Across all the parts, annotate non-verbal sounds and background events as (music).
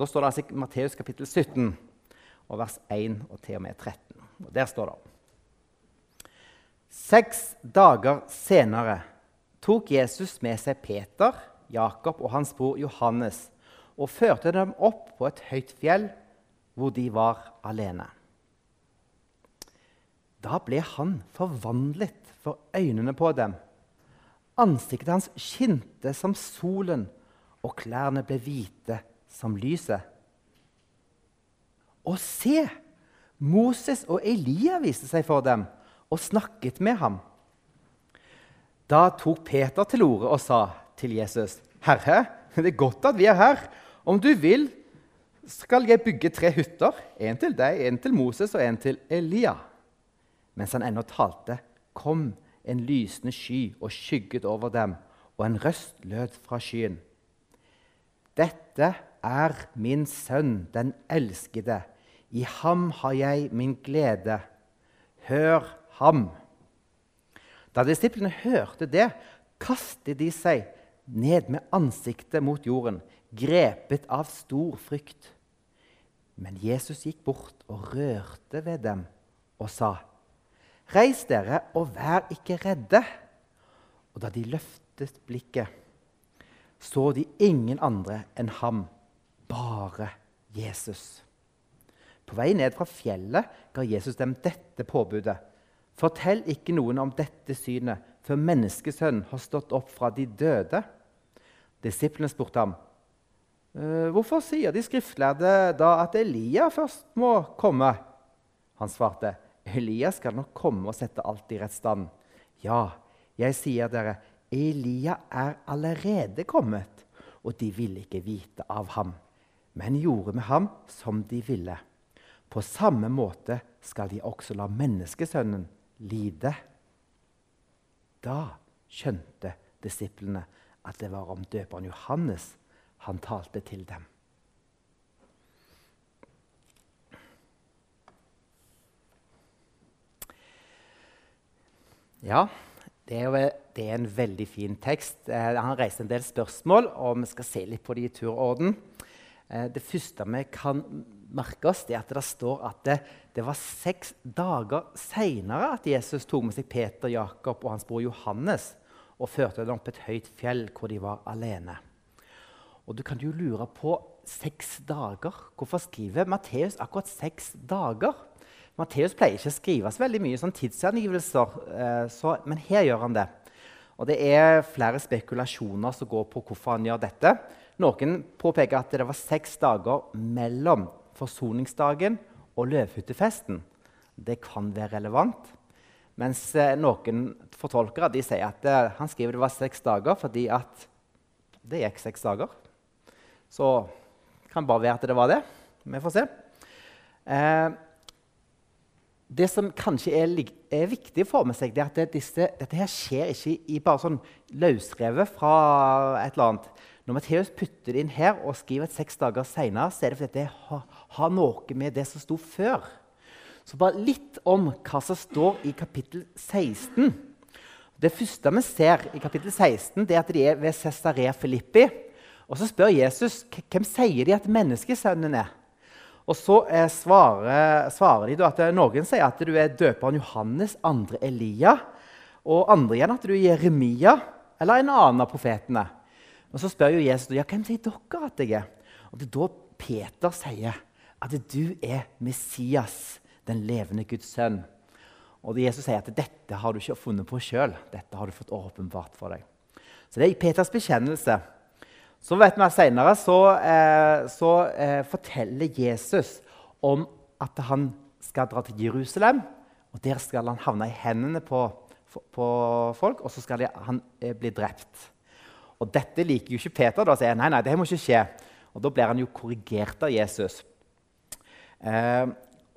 Da står det altså i Matteus kapittel 17, og vers 1 og til og med 13. Og Der står det Seks dager senere tok Jesus med seg Peter, Jakob og hans bror Johannes og førte dem opp på et høyt fjell hvor de var alene. Da ble han forvandlet for øynene på dem. Ansiktet hans skinte som solen, og klærne ble hvite som lyset. Og se! Moses og Elia viste seg for dem og snakket med ham. Da tok Peter til orde og sa til Jesus.: Herre, det er godt at vi er her. Om du vil, skal jeg bygge tre hytter. En til deg, en til Moses og en til Elia. Mens han ennå talte, kom en lysende sky og skygget over dem, og en røst lød fra skyen. Dette er min sønn, den elskede. I ham har jeg min glede. Hør ham. Da disiplene hørte det, kastet de seg ned med ansiktet mot jorden, grepet av stor frykt. Men Jesus gikk bort og rørte ved dem og sa, 'Reis dere, og vær ikke redde.' Og da de løftet blikket, så de ingen andre enn ham, bare Jesus. På vei ned fra fjellet ga Jesus dem dette påbudet. Fortell ikke noen om dette synet før menneskesønnen har stått opp fra de døde. Disiplene spurte ham, «Eh, hvorfor sier de skriftlærde da at Elia først må komme? Han svarte, Elia skal nok komme og sette alt i rett stand. Ja, jeg sier dere, Elia er allerede kommet, og de ville ikke vite av ham, men gjorde med ham som de ville. På samme måte skal de også la menneskesønnen lide. Da skjønte disiplene at det var om døperen Johannes han talte til dem. Ja, det er, jo, det er, en veldig fin tekst. Eh, han reiste en del spørsmål, og vi skal se litt på de i turorden. Det første vi kan merke oss, er at det står at det, det var seks dager seinere at Jesus tok med seg Peter, Jakob og hans bror Johannes og førte dem opp et høyt fjell hvor de var alene. Og Du kan jo lure på seks dager. Hvorfor skriver Matteus akkurat seks dager? Matteus pleier ikke å skrive så veldig mye sånn tidsangivelser, eh, så, men her gjør han det. Og Det er flere spekulasjoner som går på hvorfor han gjør dette. Noen påpeker at det var seks dager mellom forsoningsdagen og løvhyttefesten. Det kan være relevant. Mens eh, noen fortolkere sier at eh, han skriver det var seks dager fordi at det gikk seks dager. Så det kan bare være at det var det. Vi får se. Eh, det som kanskje er, er viktig for det er at det, disse, dette her skjer ikke i bare sånn løsrevet fra et eller annet. Når Matteus putter det inn her og skriver et seks dager seinere, så er det fordi det har, har noe med det som sto før. Så bare litt om hva som står i kapittel 16. Det første vi ser i kapittel 16, det er at de er ved Cesarea Filippi. Og Så spør Jesus hvem sier de at menneskesønnen er. Og Så eh, svarer, svarer, de at noen sier at du er døperen Johannes, andre Elia. Og andre igjen at du er Jeremia eller en annen av profetene. Og Så spør jo Jesus ja, hvem sier dere at jeg er. Og Det er da Peter sier at du er Messias den levende Guds sønn. Og Jesus sier at dette har du ikke funnet på sjøl. Dette har du fått åpenbart for deg. Så det er Peters bekjennelse. Så vet vi Senere så, eh, så eh, forteller Jesus om at han skal dra til Jerusalem. og Der skal han havne i hendene på, på folk, og så skal han eh, bli drept. Og Dette liker jo ikke Peter. Da sier nei, nei, det må ikke skje. Og Da blir han jo korrigert av Jesus. Eh,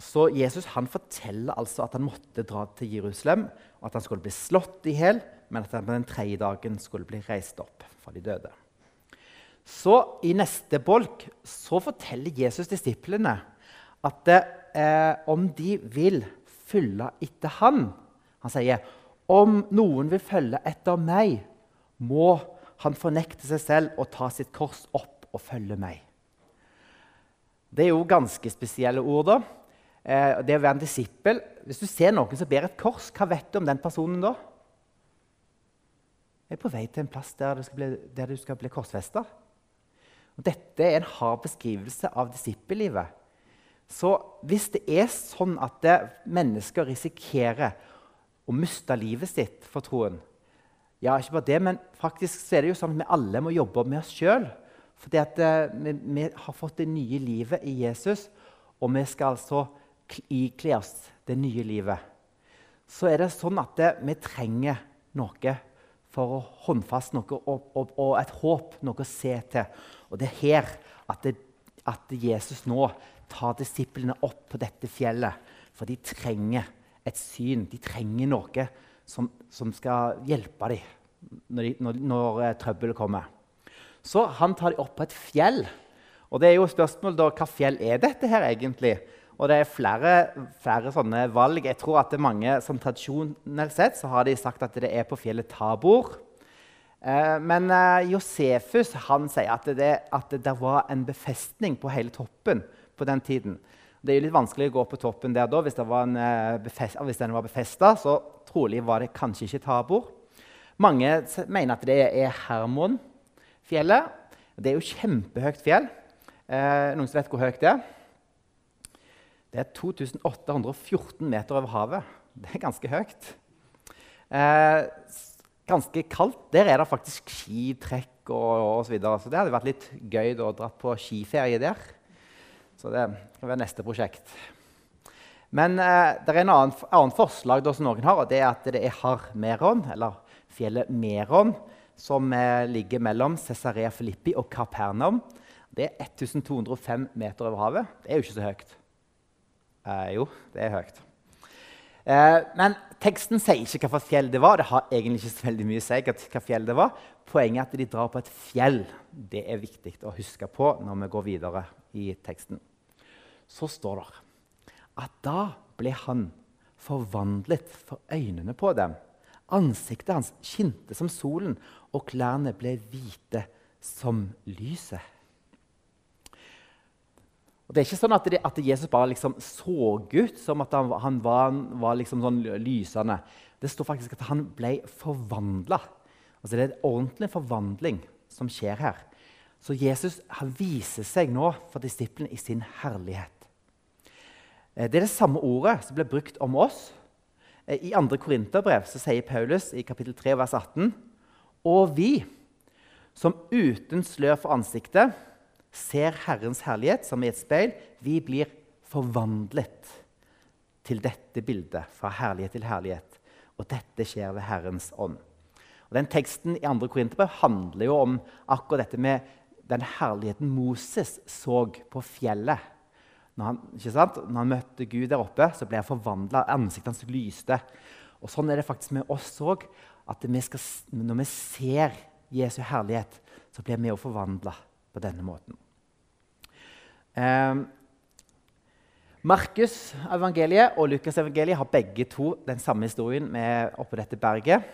så Jesus han forteller altså at han måtte dra til Jerusalem, og at han skulle bli slått i hjel, men at han på den tredje dagen skulle bli reist opp fra de døde. Så I neste bolk så forteller Jesus disiplene at eh, om de vil følge etter han Han sier om noen vil følge etter meg, må han fornekter seg selv og ta sitt kors opp og følge meg. Det er jo ganske spesielle ord. da. Eh, det å være en disippel Hvis du ser noen som bærer et kors, hva vet du om den personen da? Jeg er på vei til en plass der du skal bli, der skal bli korsfesta. Dette er en hard beskrivelse av disippellivet. Så hvis det er sånn at mennesker risikerer å miste livet sitt for troen Ja, ikke bare det, men faktisk så er det jo sånn at vi alle må jobbe med oss sjøl. Fordi at uh, vi, vi, har fått det nye livet i Jesus, og vi skal altså ikle oss det nye livet. Så er det sånn at det, vi trenger noe for å håndfast noe og, og, og, et håp, noe å se til. Og det er her at, det, at Jesus nå tar disiplene opp på dette fjellet. For de trenger et syn. De trenger noe som, som skal hjelpe dem når, de, når, når uh, trøbbelet kommer. Så han tar dem opp på et fjell. Og det er jo spørsmål da, hva fjell er dette her egentlig? Og det er flere, flere sånne valg. Jeg tror at det er mange som Tradisjonelt sett så har de sagt at det er på fjellet Tabor. Eh, men eh, Josefus han sier at det, at det var en befestning på hele toppen på den tiden. Det er jo litt vanskelig å gå på toppen der da. Hvis, eh, den var befesta, så trolig var det kanskje ikke Tabor. Mange mener at det er Hermonfjellet. Det er jo kjempehøyt fjell. Eh, noen som vet hvor høyt det er? Det er 2814 meter over havet. Det er ganske høyt. Eh, ganske kaldt. Der er det faktisk skitrekk og osv. Så, videre. så det hadde vært litt gøy å dra på skiferie der. Så det kan være neste prosjekt. Men eh, det er en annen, annen forslag da, som noen har, og det er at det er Har-Meron, eller fjellet Meron, som eh, ligger mellom Cesarea Filippi og Kapernaum. Det er 1205 meter over havet. Det er jo ikke så høyt. Eh, jo, det er høyt. Eh, men teksten sier ikke hvilket fjell det var. Det har egentlig ikke så veldig mye å si hva fjell det var. Poenget er at de drar på et fjell. Det er viktig å huske på når vi går videre i teksten. Så står det at da ble han forvandlet for øynene på dem. Ansiktet hans skinte som solen, og klærne ble hvite som lyset. Det er ikke sånn at, det, at Jesus bare liksom så ut som at han, han var, var liksom sånn lysende. Det står faktisk at han ble forvandla. Altså det er en ordentlig forvandling som skjer her. Så Jesus viser seg nå for disiplene i sin herlighet. Eh, det er det samme ordet som ble brukt om oss. Eh, I 2. Korinterbrev sier Paulus i kapittel 3, vers 18.: Og vi, som uten slør for ansiktet ser Herrens herlighet som i et speil. Vi blir forvandlet til dette bildet, fra herlighet til herlighet. Og dette skjer ved Herrens ånd. Og den Teksten i 2. Korinterbrev handler jo om akkurat dette med den herligheten Moses så på fjellet. Når han, Når han møtte Gud der oppe, så ble han forvandla. Ansiktet hans lyste. Og Sånn er det faktisk med oss òg. Når vi ser Jesu herlighet, så blir vi òg forvandla på denne måten. Eh, Markus-evangeliet og Lukas-evangeliet har begge to den samme historien med oppå dette berget.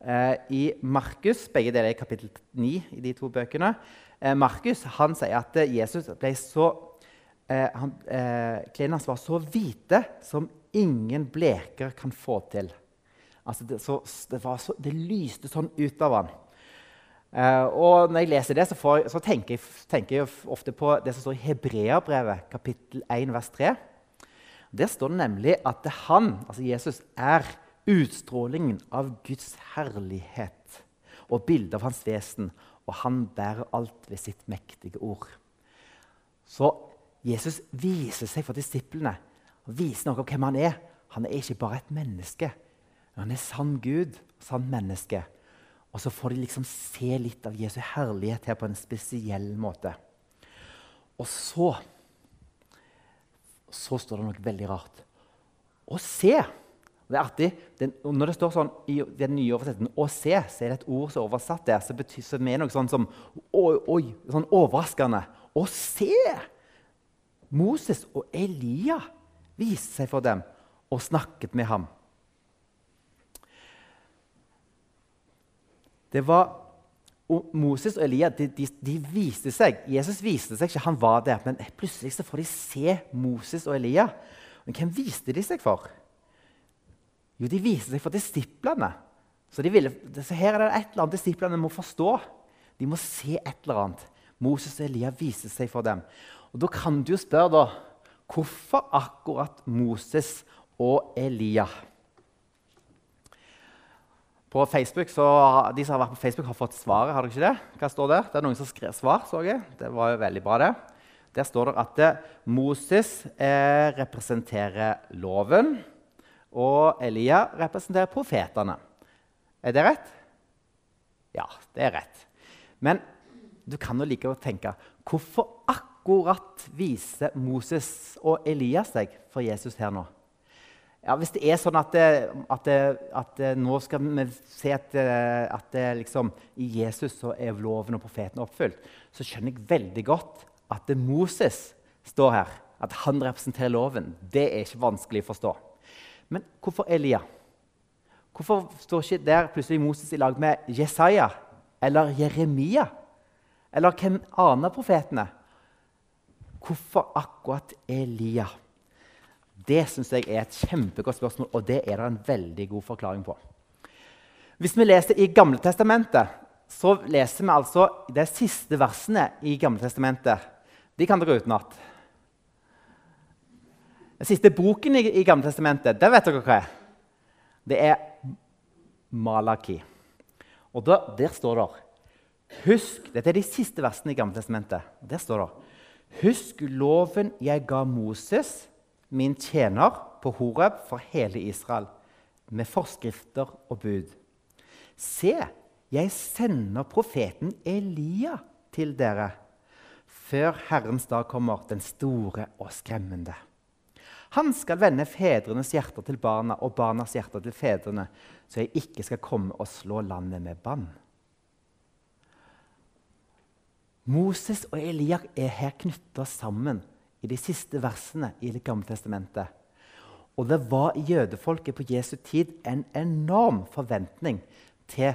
Eh, I Markus, begge deler i kapittel 9 i de to bøkene, eh, Markus han sier at Jesus ble så eh, han, eh, Klærne hans var så hvite som ingen bleker kan få til. Altså det, så, det, så, det lyste sånn ut av han. Eh, og når jeg leser det, så, får, så tenker, jeg, tenker, jeg, ofte på det som står i Hebreabrevet, kapittel 1, vers 3. Der står det nemlig at han, altså Jesus, er utstrålingen av Guds herlighet og bildet av hans vesen. Og han bærer alt ved sitt mektige ord. Så Jesus viser seg for disiplene og viser noe om hvem han er. Han er ikke bare et menneske, men han er sann Gud, sann menneske. Og så får de liksom se litt av Jesu herlighet her på en spesiell måte. Og så så står det noe veldig rart. Å se. Det er artig. Den, når det står sånn i den nye oversettelsen 'å se', så er det et ord som er oversatt der som betyr så det er noe sånn som oi, oi, sånn overraskende. Å se! Moses og Elia viste seg for dem og snakket med ham. Det var Og Moses og Elia de, de, de, viste seg. Jesus viste seg ikke, han var der. Men plutselig så får de se Moses og Elia. Men hvem viste de seg for? Jo, de viste seg for disiplene. Så, de ville, så her er det et eller annet disiplene må forstå. De må se et eller annet. Moses og Elia viste seg for dem. Og Da kan du jo spørre da, hvorfor akkurat Moses og Elia? På Facebook, så, De som har vært på Facebook, har fått svaret. har dere ikke det? Hva står der? Det er noen som skrev svar. så jeg. Det var jo veldig bra, det. Der står det at eh, Moses eh, representerer loven, og Elia representerer profetene. Er det rett? Ja, det er rett. Men du kan jo like godt tenke hvorfor akkurat viser Moses og Elias seg for Jesus her nå? Ja, Hvis det er sånn at, det, at, det, at det, nå skal vi se at, at liksom, i Jesus er loven og profeten oppfylt, så skjønner jeg veldig godt at Moses står her. At han representerer loven. Det er ikke vanskelig å forstå. Men hvorfor Elia? Hvorfor står ikke der plutselig Moses i lag med Jesaja eller Jeremia? Eller hvem aner profetene? Hvorfor akkurat Elia? Det synes jeg er et kjempegodt spørsmål, og det er det en veldig god forklaring på. Hvis vi leser i Gamle Testamentet, så leser vi altså de siste versene i Gamle Testamentet. De kan dere utenat. Den siste boken i, i Gamle Testamentet, det vet dere hva er. Det er Malaki. Og der, der står det Husk, Dette er de siste versene i Gamle Testamentet. Der står det Husk loven jeg ga Moses min tjener på Horeb for hele Israel, med forskrifter og bud. Se, jeg sender profeten Elia til dere før Herrens dag kommer, den store og skremmende. Han skal vende fedrenes hjerter til barna og barnas hjerter til fedrene, så jeg ikke skal komme og slå landet med bann. Moses og Elia er her knytta sammen i de siste versene i Det gamle testamentet. Og det var i jødefolket på Jesu tid en enorm forventning til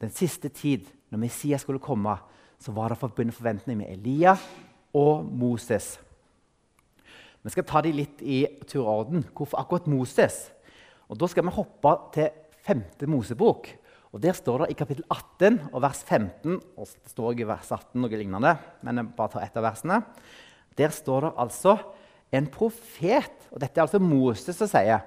den siste tid. Når Messias skulle komme, så var det forbundet forventning med Elia og Moses. Vi skal ta de litt i tur og orden. Hvorfor akkurat Moses? Og Da skal vi hoppe til 5. Mosebok. Og Der står det i kapittel 18 og vers 15 og Det står i vers 18 noe lignende, men jeg bare tar ett av versene. Der står det altså en profet. Og dette er altså Moses som sier.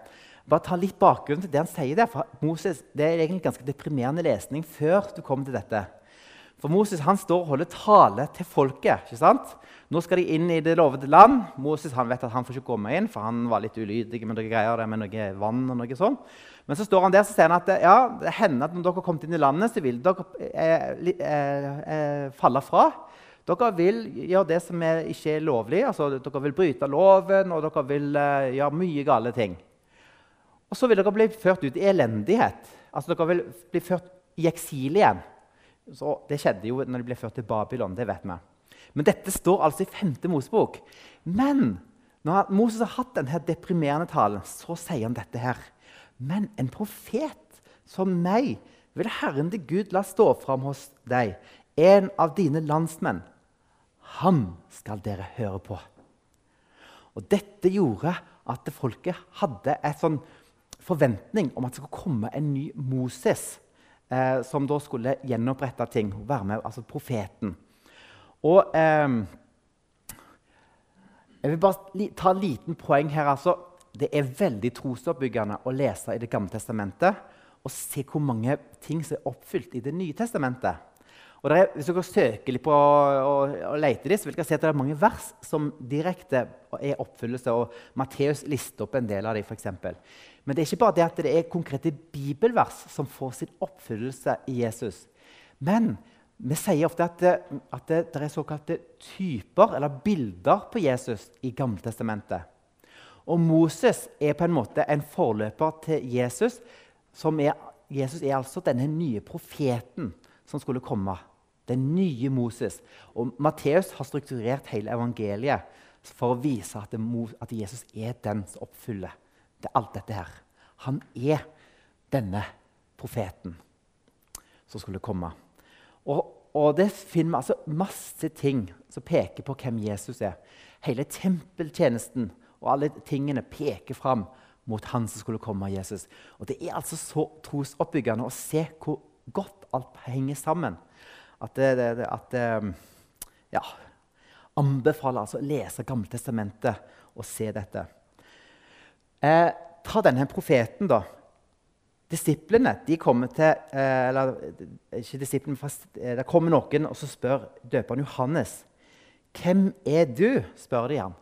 Bare ta litt bakgrunn til det han sier der. for Moses, Det er egentlig ganske deprimerende lesning før du kommer til dette. For Moses han står og holder tale til folket. ikke sant? Nå skal de inn i det lovede land. Moses han vet at han får ikke komme inn, for han var litt ulydig med noe greier med noe vann. og noe sånt. Men så står han der og sier han at ja, det hender at når dere har kommet inn i landet, så vil dere eh, eh, eh, falle fra. Dere vil gjøre det som er, ikke er lovlig. altså Dere vil bryte loven, og dere vil eh, gjøre mye gale ting. Og så vil dere bli ført ut i elendighet. Altså Dere vil bli ført i eksil igjen. Så det skjedde jo når de ble ført til Babylon. det vet vi. Men dette står altså i 5. Mosebok. Men når Moses har hatt denne deprimerende talen, så sier han dette her. Men en profet som meg vil Herren til Gud la stå fram hos deg, en av dine landsmenn, ham skal dere høre på. Og Dette gjorde at folket hadde en sånn forventning om at det skulle komme en ny Moses, eh, som da skulle gjenopprette ting. være med, altså profeten. Og eh, Jeg vil bare ta en liten poeng her. altså. Det er veldig trosoppbyggende å lese i Det gamle testamentet og se hvor mange ting som er oppfylt i Det nye testamentet. Og er, hvis dere søker litt på og, og leter litt, så vil dere se at det er mange vers som direkte er oppfyllelse. og Matteus lister opp en del av dem, f.eks. Men det er ikke bare det at det er konkrete bibelvers som får sin oppfyllelse i Jesus. Men vi sier ofte at det, at det, det er såkalte typer eller bilder på Jesus i Gammeltestamentet. Og Moses er på en måte en forløper til Jesus. Er, Jesus er altså denne nye profeten som skulle komme. Den nye Moses. Og Matteus har strukturert hele evangeliet for å vise at, det, at Jesus er den som oppfyller det, alt dette her. Han er denne profeten som skulle komme. Og, og det finner vi altså masse ting som peker på hvem Jesus er. Hele tempeltjenesten og alle tingene peker fram mot han som skulle komme Jesus. Og Det er altså så trosoppbyggende å se hvor godt alt henger sammen. At det, det, at det ja, anbefaler altså å lese Gammeltestamentet og se dette. Eh, ta denne profeten, da. Disiplene de kommer til eh, eller ikke disiplene, fast, eh, Det kommer noen og så spør døperen Johannes hvem er du. spør de han.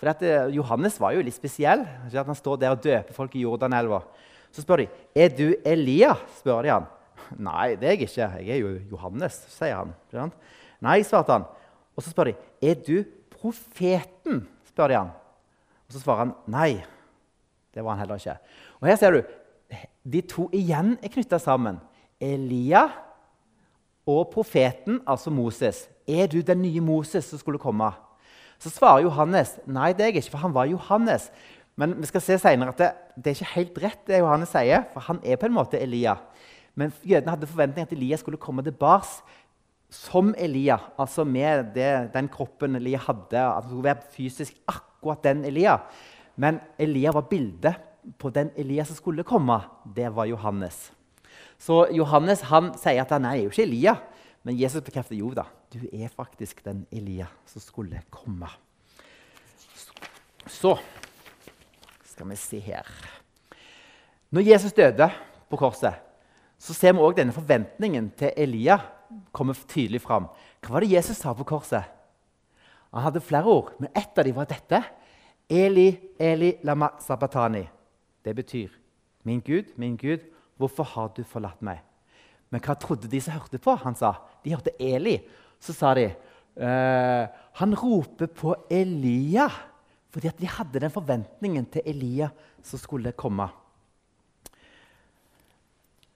For at, eh, Johannes var jo litt spesiell. At Han står der og døper folk i Jordanelva. Så spør de er du Elia. spør de han. (laughs) Nei, det er jeg ikke. Jeg er jo Johannes, sier han. Nei, svarte han. Og så spør de er du profeten. spør de han. Og så svarer han nei. Det var han heller ikke. Og her ser du de to igjen er knytta sammen. Elia og profeten, altså Moses. Er du den nye Moses som skulle komme? Så svarer Johannes nei, det er jeg ikke, for han var Johannes. Men vi skal se senere at det, det er ikke helt rett, det Johannes sier, for han er på en måte Elia. Men jødene hadde forventning at Elia skulle komme tilbake som Elia, altså med det, den kroppen Elia hadde. At det skulle være fysisk akkurat den Elia. Men Elia var bildet på den Elia som skulle komme. Det var Johannes. Så Johannes han sier at han er jo ikke Elia. Men Jesus bekrefter jo da, du er faktisk den Elia som skulle komme. Så skal vi se her Når Jesus døde på korset, så ser vi òg denne forventningen til Elia komme tydelig fram. Hva var det Jesus sa på korset? Han hadde flere ord, men ett av dem var dette. Eli, Eli, lama sabatani. Det betyr, 'Min Gud, min Gud, hvorfor har du forlatt meg?' Men hva trodde de som hørte på? Han sa, De hørte Eli. Så sa de, eh, 'Han roper på Elia.' Fordi de hadde den forventningen til Elia som skulle komme.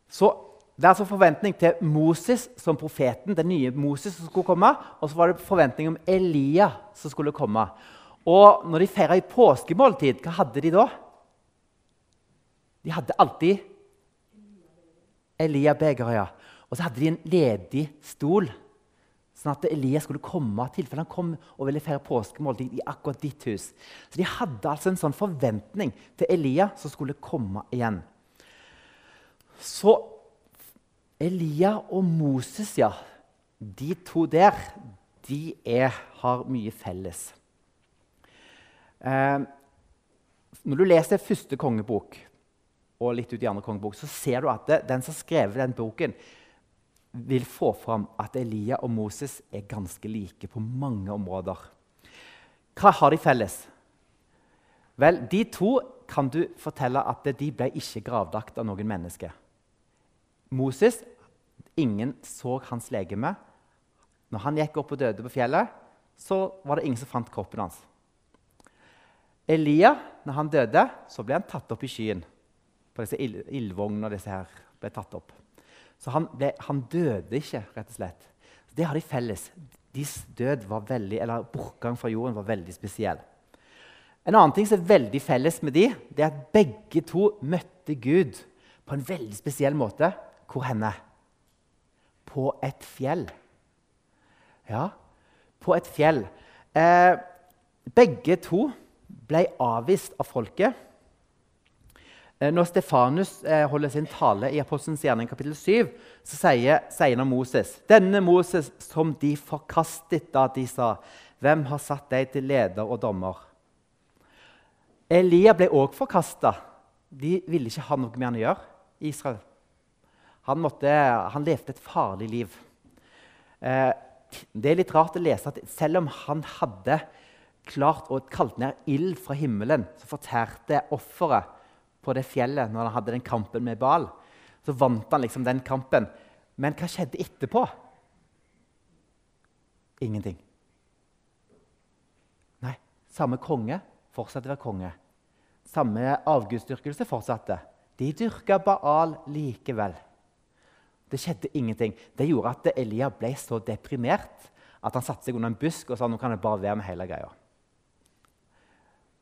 Så Det er altså forventning til Moses som profeten, den nye Moses som skulle komme. Og så var det forventning om Elia som skulle komme. Og når de feira i påskemåltid, hva hadde de da? De hadde alltid Elia-begeret. Ja. Og så hadde de en ledig stol, sånn at Elia skulle komme. i tilfelle han kom og ville feire påskemåltid i akkurat ditt hus. Så De hadde altså en sånn forventning til Elia som skulle komme igjen. Så Elia og Moses, ja, de to der, de er, har mye felles. Eh, når du leser første kongebok, og litt ut i andre kongebok, så ser du at det, den som har skrevet den boken, vil få fram at Elia og Moses er ganske like på mange områder. Hva har de felles? Vel, De to kan du fortelle at de ble ikke gravlagt av noen mennesker. Moses ingen så hans legeme. Når han gikk opp og døde på fjellet, så var det ingen som fant kroppen hans. Elia, når han døde, så ble han tatt opp i skyen på disse ildvognene disse her ble tatt opp. Så han, ble, han, døde ikke, rett og slett. Det har de felles. Deres død var veldig, eller bortgang fra jorden var veldig spesiell. En annen ting som er veldig felles med de, det er at begge to møtte Gud på en veldig spesiell måte. Hvor henne? På et fjell. Ja, på et fjell. Eh, begge to ble avvist av folket. Eh, når Stefanus eh, holder sin tale i Apostelens gjerning kapittel 7, så sier, han Moses Denne Moses som de forkastet da de sa, hvem har satt deg til leder og dommer? Elia ble òg forkasta. De ville ikke ha noe med han å gjøre. Israel. Han, måtte, han levde et farlig liv. Eh, det er litt rart å lese at selv om han hadde klart å kalle ned ild fra himmelen, så fortærte offeret på det fjellet når han hadde den kampen med Bal. Så vant han liksom den kampen. Men hva skjedde etterpå? Ingenting. Nei, samme konge fortsatte å være konge. Samme avgudsdyrkelse fortsatte. De dyrka Baal likevel. Det skjedde ingenting. Det gjorde at Elia ble så deprimert at han satte seg under en busk og sa nå kan jeg bare være med hele greia.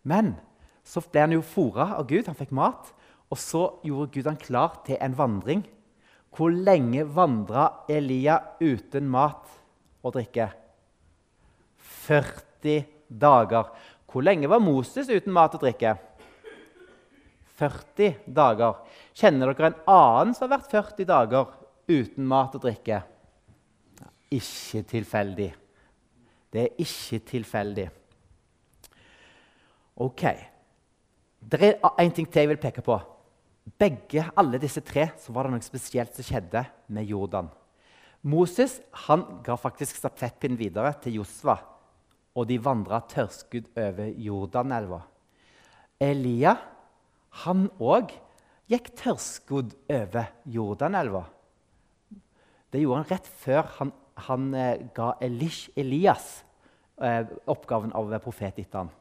Men så ble han jo fôra av Gud, han fikk mat. Og så gjorde Gud han klar til en vandring Hvor lenge vandra Elia uten mat og drikke? 40 dager. Hvor lenge var Moses uten mat og drikke? 40 dager. Kjenner dere en annen som har vært 40 dager uten mat og drikke? Ikke tilfeldig. Det er ikke tilfeldig. Ok. Det er én ting til jeg vil peke på. Begge, alle disse tre så var det noe spesielt som skjedde med Jordan. Moses han ga faktisk stafettpinnen videre til Josva, og de vandra tørrskudd over Jordanelva. Elia han òg gikk tørrskudd over Jordanelva. Det gjorde han rett før han, han eh, ga Elish, Elias eh, oppgaven av profet etter ham.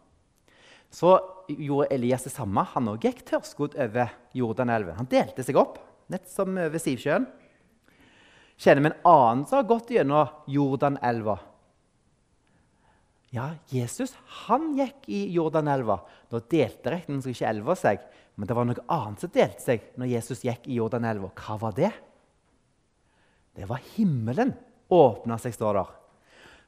Så gjorde Elias det samme. Han òg gikk tørrskodd over Jordanelven. Han delte seg opp, nett som over Sivsjøen. Kjenner vi en annen som har gått gjennom Jordanelva? Ja, Jesus han gikk i Jordanelva. Nå delte riktignok ikke elva seg, men det var noe annet som delte seg når Jesus gikk i Jordanelva. Hva var det? Det var himmelen åpna seg, står der.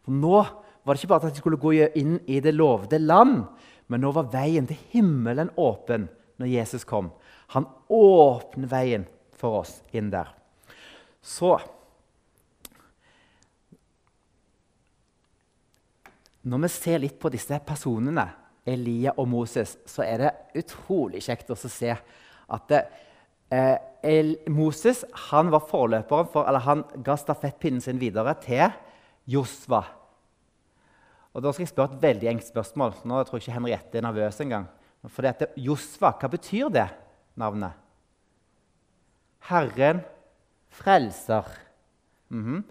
For nå var det ikke bare at de skulle gå inn i det lovede land, men nå var veien til himmelen åpen når Jesus kom. Han åpner veien for oss inn der. Så Når vi ser litt på disse personene, Elia og Moses, så er det utrolig kjekt å se at det, eh, Moses han var forløperen for, eller han ga stafettpinnen sin videre til Josva. Og Da skal jeg spørre et veldig enkelt spørsmål. Nå tror jeg ikke Henriette er nervøs engang. For dette, Josva, hva betyr det navnet? Herren frelser. Mm -hmm.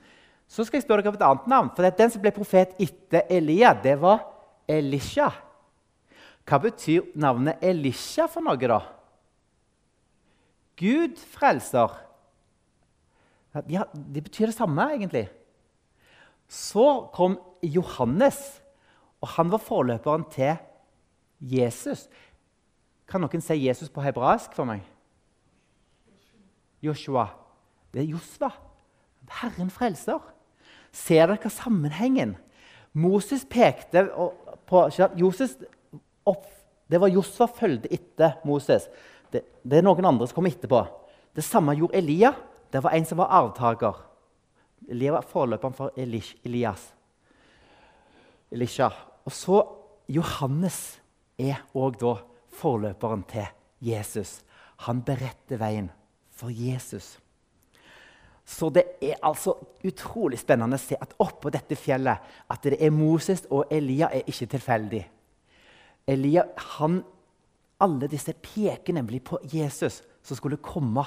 Så skal jeg spørre dere om et annet navn. For Den som ble profet etter Elia, det var Elisha. Hva betyr navnet Elisha for noe, da? Gud frelser. Ja, det betyr det samme, egentlig. Så kom Johannes, og han var forløperen til Jesus. Kan noen si Jesus på hebraisk for meg? Joshua. Det er Josva. Herren frelser. Ser dere sammenhengen? Moses pekte på Joses opp, Det var Josva fulgte etter Moses. Det, det, er noen andre som kom etterpå. Det samme gjorde Elia. Det var en som var arvtaker. Elia var forløperen for Elias. Elisha. Og så Johannes er òg da forløperen til Jesus. Han beretter veien for Jesus. Så det er altså utrolig spennende å se at oppå dette fjellet at det er Moses og Elia er ikke tilfeldig. Elia, han, Alle disse peker nemlig på Jesus som skulle komme.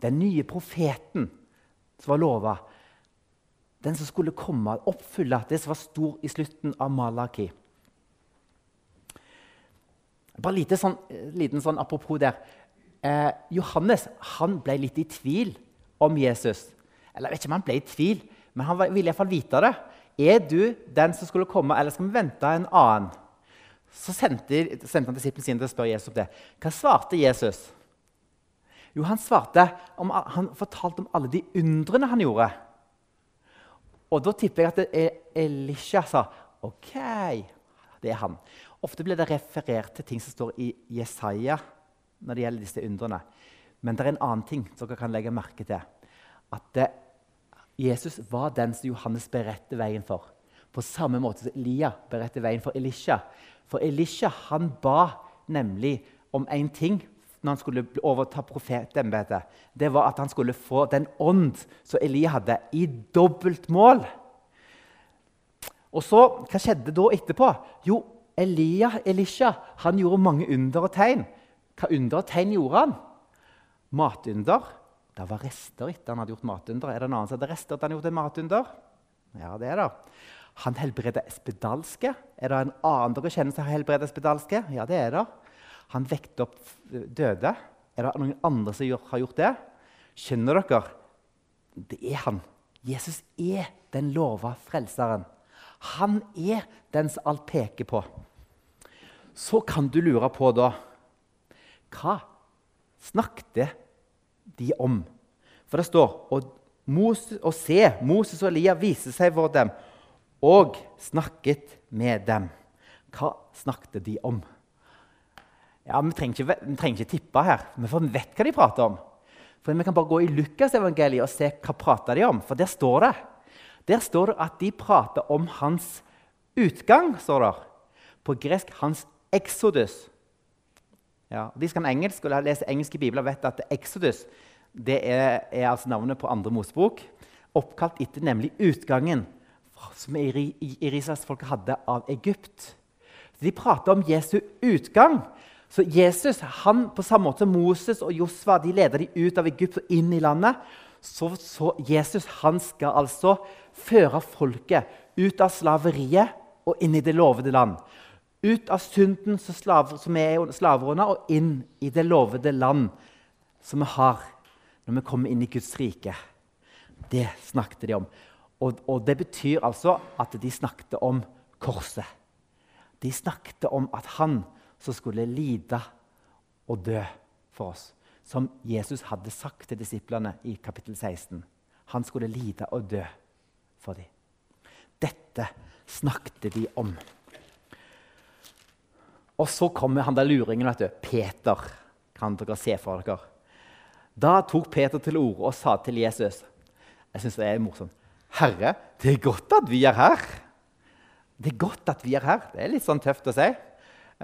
Den nye profeten som var lova. Den som skulle komme, oppfylle det som var stor i slutten av Malaki. Bare lite sånn, liten sånn apropos der. Eh, Johannes han ble litt i tvil om Jesus. Eller jeg vet ikke om han ble i tvil, men han ville iallfall vite det. Er du den som skulle komme, eller skal vi vente en annen? Så sendte, sendte han disiplene sine til å spørre Jesus om det. Hva svarte Jesus? Jo, han svarte om, han fortalte om alle de undrene han gjorde. Og da tipper jeg at det er Elisha sa OK, det er han. Ofte blir det referert til ting som står i Jesaja når det gjelder disse undrene. Men det er en annen ting dere kan legge merke til. At det, Jesus var den som Johannes beredte veien for. På samme måte som Elia beredte veien for Elisha. For Elisha han ba nemlig om én ting når han skulle overta profetembetet, det var at han skulle få den ånd som Elia hadde, i dobbelt mål. Og så, Hva skjedde da etterpå? Jo, Elia, Elisha han gjorde mange under og tegn. Hva under og tegn gjorde han? Matunder. Det var rester etter han hadde gjort matunder. Er det en annen som hadde rester etter han gjort en matunder? Ja, det er det. Han helbreder spedalske. Er det en annen dere kjenner som helbreder spedalske? Ja, det er det. Han vekte opp døde. Er det noen andre som har gjort det? Skjønner dere? Det er han. Jesus er den lova frelseren. Han er den som alt peker på. Så kan du lure på da Hva snakket de om? For det står og, Moses, og se, Moses og Elia viste seg for dem og snakket med dem. Hva snakket de om? Ja, Vi trenger ikke, vi trenger ikke tippe her, for vi vet hva de prater om. For Vi kan bare gå i Lukasevangeliet og se hva prater de om, for der står det. Der står det at de prater om hans utgang, står det. På gresk hans exodus. Ja, de som kan engelsk og leser engelske bibler, vet at exodus det er, er altså navnet på andre Mosebok. Oppkalt etter nemlig utgangen som Israelsfolket hadde av Egypt. Så de prater om Jesu utgang. Så Jesus, han, på samme måte som Moses og Josva de leder de ut av Egypt og inn i landet, så, så Jesus han skal altså føre folket ut av slaveriet og inn i det lovede land. Ut av synden som, slaver, som er slaver under, og inn i det lovede land som vi har når vi kommer inn i Guds rike. Det snakket de om. Og, og det betyr altså at de snakket om korset. De snakket om at han som skulle lide og dø for oss, som Jesus hadde sagt til disiplene i kapittel 16. Han skulle lide og dø for dem. Dette snakket de om. Og så kommer han der luringen, vet du. Peter. Kan dere se for dere? Da tok Peter til orde og sa til Jesus Jeg syns det er morsomt. Herre, det er godt at vi er her. Det er godt at vi er her. Det er litt sånn tøft å si.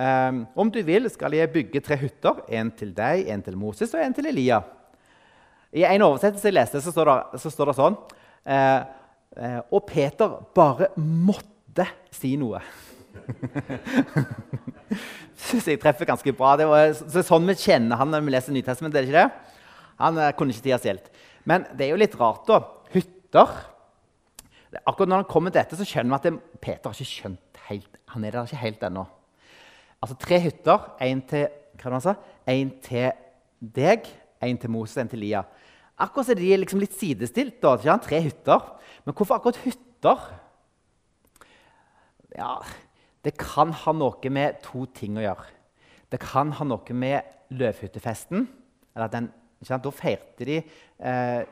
Um, om du vil, skal jeg bygge tre hytter. En til deg, en til Moses og en til Elia. I en oversettelse jeg leste, så står det, så står det sånn uh, uh, Og Peter bare måtte si noe. (laughs) syns jeg treffer ganske bra. Det var så, sånn vi kjenner han når vi leser Nytestamentet. er det ikke det? Han uh, kunne ikke tida helt. Men det er jo litt rart, da. Hytter. Akkurat når han kommer til dette, så skjønner vi at det, Peter har ikke skjønt helt, han er der ikke helt ennå. Altså tre hytter. Én til, til deg, én til Moses, en til Lia. Akkurat er de liksom litt sidestilt. da, ikke sant? Tre hytter. Men hvorfor akkurat hytter? Ja, det kan ha noe med to ting å gjøre. Det kan ha noe med løvhyttefesten. eller den, Da feirte de eh,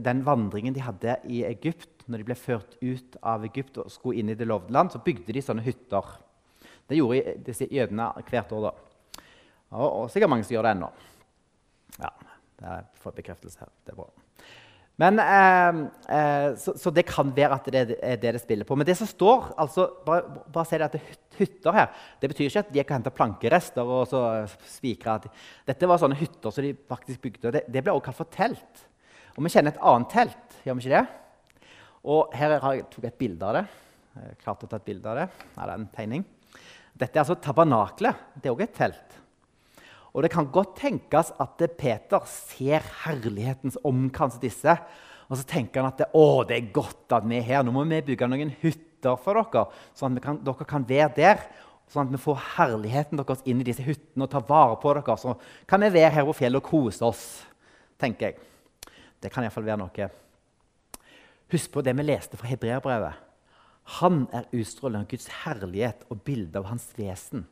den vandringen de hadde i Egypt. Når de ble ført ut av Egypt og skulle inn i det lovde land, så bygde de sånne hytter. Det gjorde disse jødene hvert år. da. Og, og sikkert mange som gjør det ennå. Ja, det er for bekreftelse her. Det er bra. Men, eh, eh, så, så, det kan være at det er det det spiller på. Men det som står altså, Bare, bare si det at det er hytter her. Det betyr ikke at de kan hente plankerester og så spikre. Dette var sånne hytter som de faktisk bygde. Det, det ble også kalt for telt. Og vi kjenner et annet telt. gjør vi ikke det? Og Her har jeg tok et bilde av det. Jeg klarte å ta et bilde av det. Her er en tegning. Dette er altså tabernaklet. Det er òg et telt. Og det kan godt tenkes at Peter ser herlighetens omkrans disse. Og så tenker han at det, å, det er godt at vi er her. Nå må vi bygge noen hytter for dere, sånn at kan, dere kan være der. Sånn at vi får herligheten deres inn i disse hyttene og tar vare på dere. Så kan vi være her på fjellet og kose oss, tenker jeg. Det kan iallfall være noe. Husk på det vi leste fra hebreerbrevet. Han er utstrålende av Guds herlighet og bildet av hans vesen.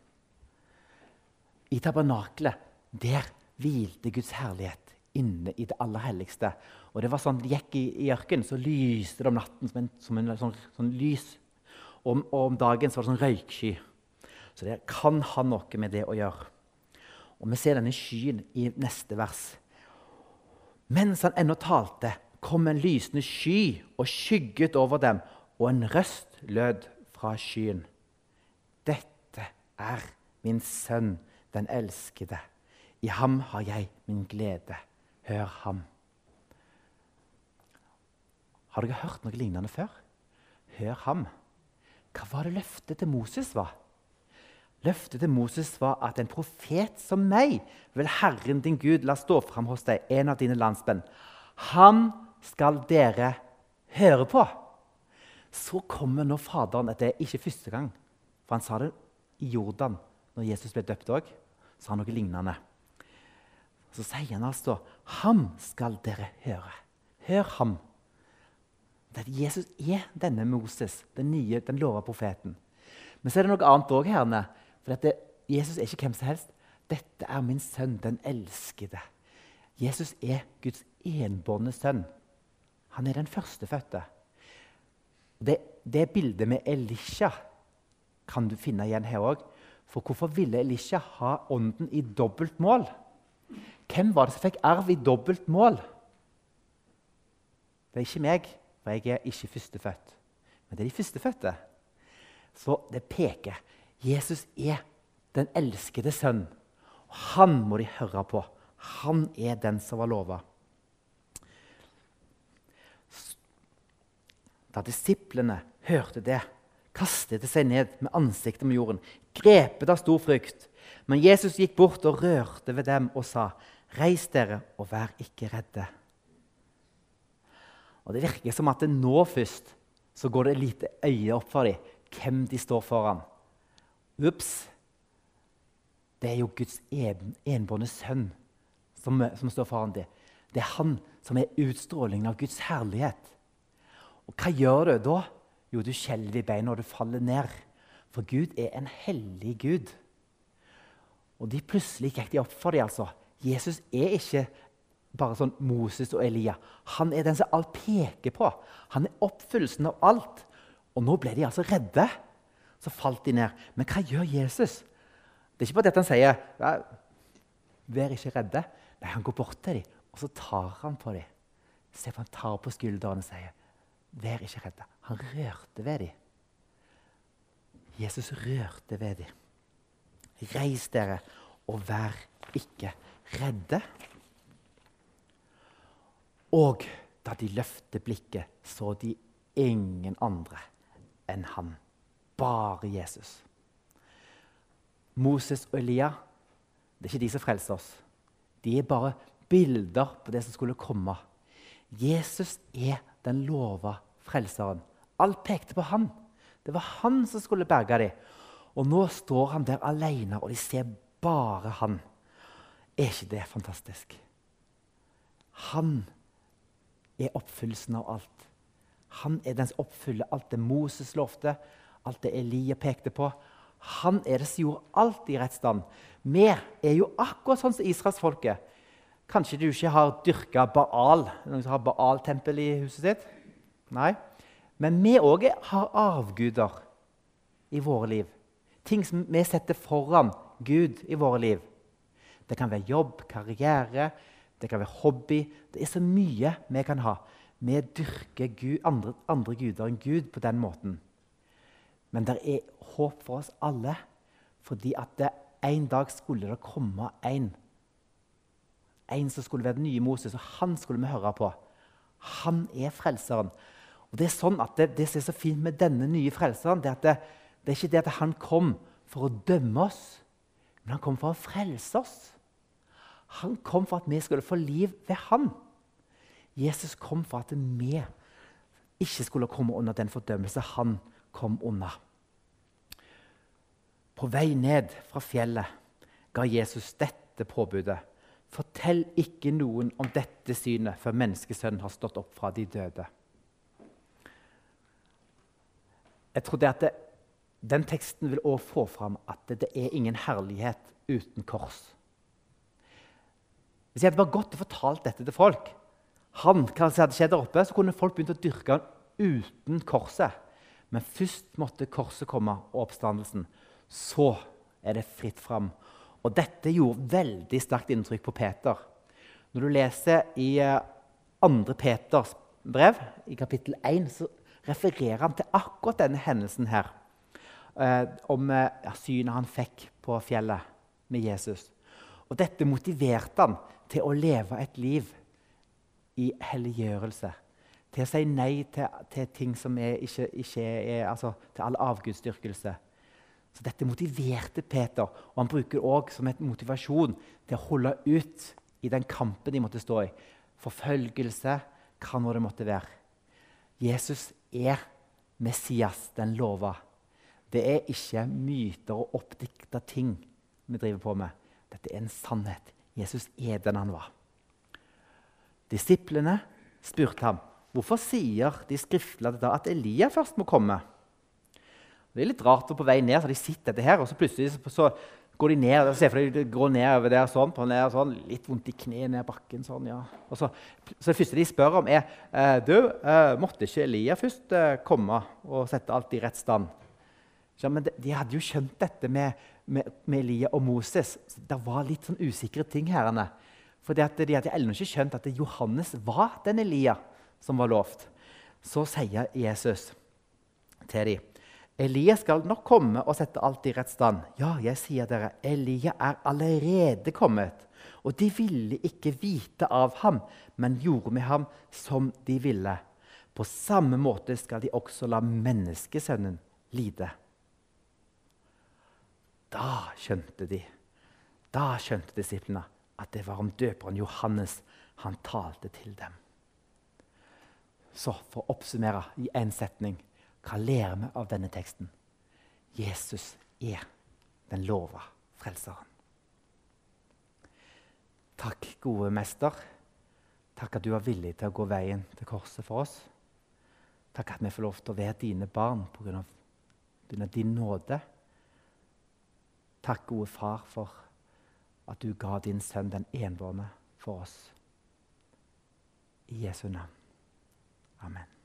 I tabernaklet der hvilte Guds herlighet inne i det aller helligste. Og det var sånn, De gikk i, i ørkenen, så lyste det om natten som en, som en sånn, sånn, lys. Og, og, om dagen så var det sånn røyksky. Så det kan ha noe med det å gjøre. Og Vi ser denne skyen i neste vers. Mens han ennå talte, kom en lysende sky og skygget over dem, og en røst lød fra skyen. Dette er min sønn, den elskede. I ham har jeg min glede. Hør ham. Har dere hørt noe lignende før? Hør ham. Hva var det løftet til Moses var? Løftet til Moses var at en profet som meg vil Herren din Gud la stå fram hos deg, en av dine landsmenn. Han skal dere høre på. Så kommer nå Faderen Dette er ikke første gang, for han sa det i Jordan når Jesus ble døpt òg. Sa han noe lignende. Så sier han altså Ham skal dere høre. Hør ham. At Jesus er denne Moses, den nye, den lova profeten. Men så er det noe annet òg her. For dette, Jesus er ikke hvem som helst. Dette er min sønn, den elskede. Jesus er Guds enbårne sønn. Han er den førstefødte. Det, det bildet med Elisha kan du finne igjen her òg. For hvorfor ville Elisha ha ånden i dobbelt mål? Hvem var det som fikk arv i dobbelt mål? Det er ikke meg, for jeg er ikke førstefødt. Men det er de førstefødte. Så det peker. Jesus er den elskede sønn. Han må de høre på. Han er den som var lova. Da disiplene hørte det, kastet de seg ned med ansiktet med jorden, grepet av stor frykt. Men Jesus gikk bort og rørte ved dem og sa, 'Reis dere, og vær ikke redde.' Og Det virker som at det nå først så går det et lite øye opp for dem hvem de står foran. Ups! Det er jo Guds enbårne sønn som, som, står foran dem. Det er han som er utstrålingen av Guds herlighet. Og hva gjør du da? Jo, du skjelver i beina og du faller ned. For Gud er en hellig Gud. Og de plutselig gikk de opp for dem. altså. Jesus er ikke bare sånn Moses og Elia. Han er den som alt peker på. Han er oppfyllelsen av alt. Og nå ble de altså redde. Så falt de ned. Men hva gjør Jesus? Det er ikke bare det at han sier 'vær ikke redde'. Nei, Han går bort til dem, og så tar han på dem. Se på Han tar på skuldrene og sier 'vær ikke redde'. Han rørte ved dem. Jesus rørte ved dem. Reis dere og vær ikke redde. Og da de løftet blikket, så de ingen andre enn han. Bare Jesus. Moses og Elia det er ikke de som frelser oss. De er bare bilder på det som skulle komme. Jesus er den lova frelseren. Alt pekte på han. Det var han som skulle berge dem. Og nå står han der alene, og de ser bare han. Er ikke det fantastisk? Han er oppfyllelsen av alt. Han er den som oppfyller alt det Moses lovte, alt det Elia pekte på. Han er det som gjorde alt i rett stand. Vi er jo akkurat sånn som israelsfolket. Kanskje du ikke har dyrka Baal, noen som har Baal-tempel i huset sitt? Nei. Men vi òg har avguder i våre liv. Ting som vi setter foran Gud i våre liv. Det kan være jobb, karriere, det kan være hobby. Det er så mye vi kan ha. Vi dyrker Gud, andre, andre, guder enn Gud på den måten. Men det er håp for oss alle, fordi at det, en dag skulle det komme en. En som skulle være den nye Moses, og han skulle vi høre på. Han er frelseren. Og Det er sånn at det, det som er så fint med denne nye frelseren, det er at det, det er ikke det at han kom for å dømme oss, men han kom for å frelse oss. Han kom for at vi skulle få liv ved han. Jesus kom for at vi ikke skulle komme under den fordømmelse han kom under. På vei ned fra fjellet ga Jesus dette påbudet. Fortell ikke noen om dette synet før menneskesønnen har stått opp fra de døde. Jeg trodde at det, Den teksten vil også få fram at det, det er ingen herlighet uten kors. Hvis jeg hadde bare gått og fortalt dette til folk, han, hva hadde skjedd der oppe, så kunne folk begynt å dyrke han uten korset. Men først måtte korset komme, og oppstandelsen. Så er det fritt fram. Og dette gjorde veldig sterkt inntrykk på Peter. Når du leser i 2. Eh, Peters brev, i kapittel 1, så refererer han til akkurat denne hendelsen her. Eh, om eh, synet han fikk på fjellet med Jesus. Og dette motiverte han til å leve et liv i helliggjørelse. Til å si nei til, til ting som er, ikke, ikke, er altså, Til all avgudsdyrkelse. Så dette motiverte Peter, og han bruker det som en motivasjon til å holde ut i den kampen de måtte stå i. Forfølgelse, hva nå det måtte være. Jesus er Messias, den lova. Det er ikke myter og oppdikta ting vi driver på med. Dette er en sannhet. Jesus er den han var. Disiplene spurte ham hvorfor sier de skriftlærde at Elia først må komme. Det er litt rart, og På vei ned så de sett dette her, og så plutselig så går de ned, Se for deg de går nedover der sånn, på ned, sånn, litt vondt i kneet ned bakken. sånn, ja. Og så, så Det første de spør om, er eh, du, eh, måtte ikke Elia først eh, komme og sette alt i rett stand. Ja, men de, de, hadde jo skjønt dette med, med, med Elia og Moses. Det var litt sånn usikre ting her. For de hadde ennå ikke skjønt at Johannes var den Elia som var lovt. Så sier Jesus til dem Elia skal nok komme og sette alt i rett stand. Ja, jeg sier dere, Elia er allerede kommet. Og de ville ikke vite av ham, men gjorde med ham som de ville. På samme måte skal de også la menneskesønnen lide. Da skjønte de, da skjønte disiplene at det var om døperen Johannes han talte til dem. Så for å oppsummere i én setning hva lærer vi av denne teksten? Jesus er den lova frelseren. Takk, gode mester. Takk at du var villig til å gå veien til korset for oss. Takk at vi får lov til å være dine barn pga. din nåde. Takk, gode far, for at du ga din sønn den enbårne for oss. I Jesu navn. Amen.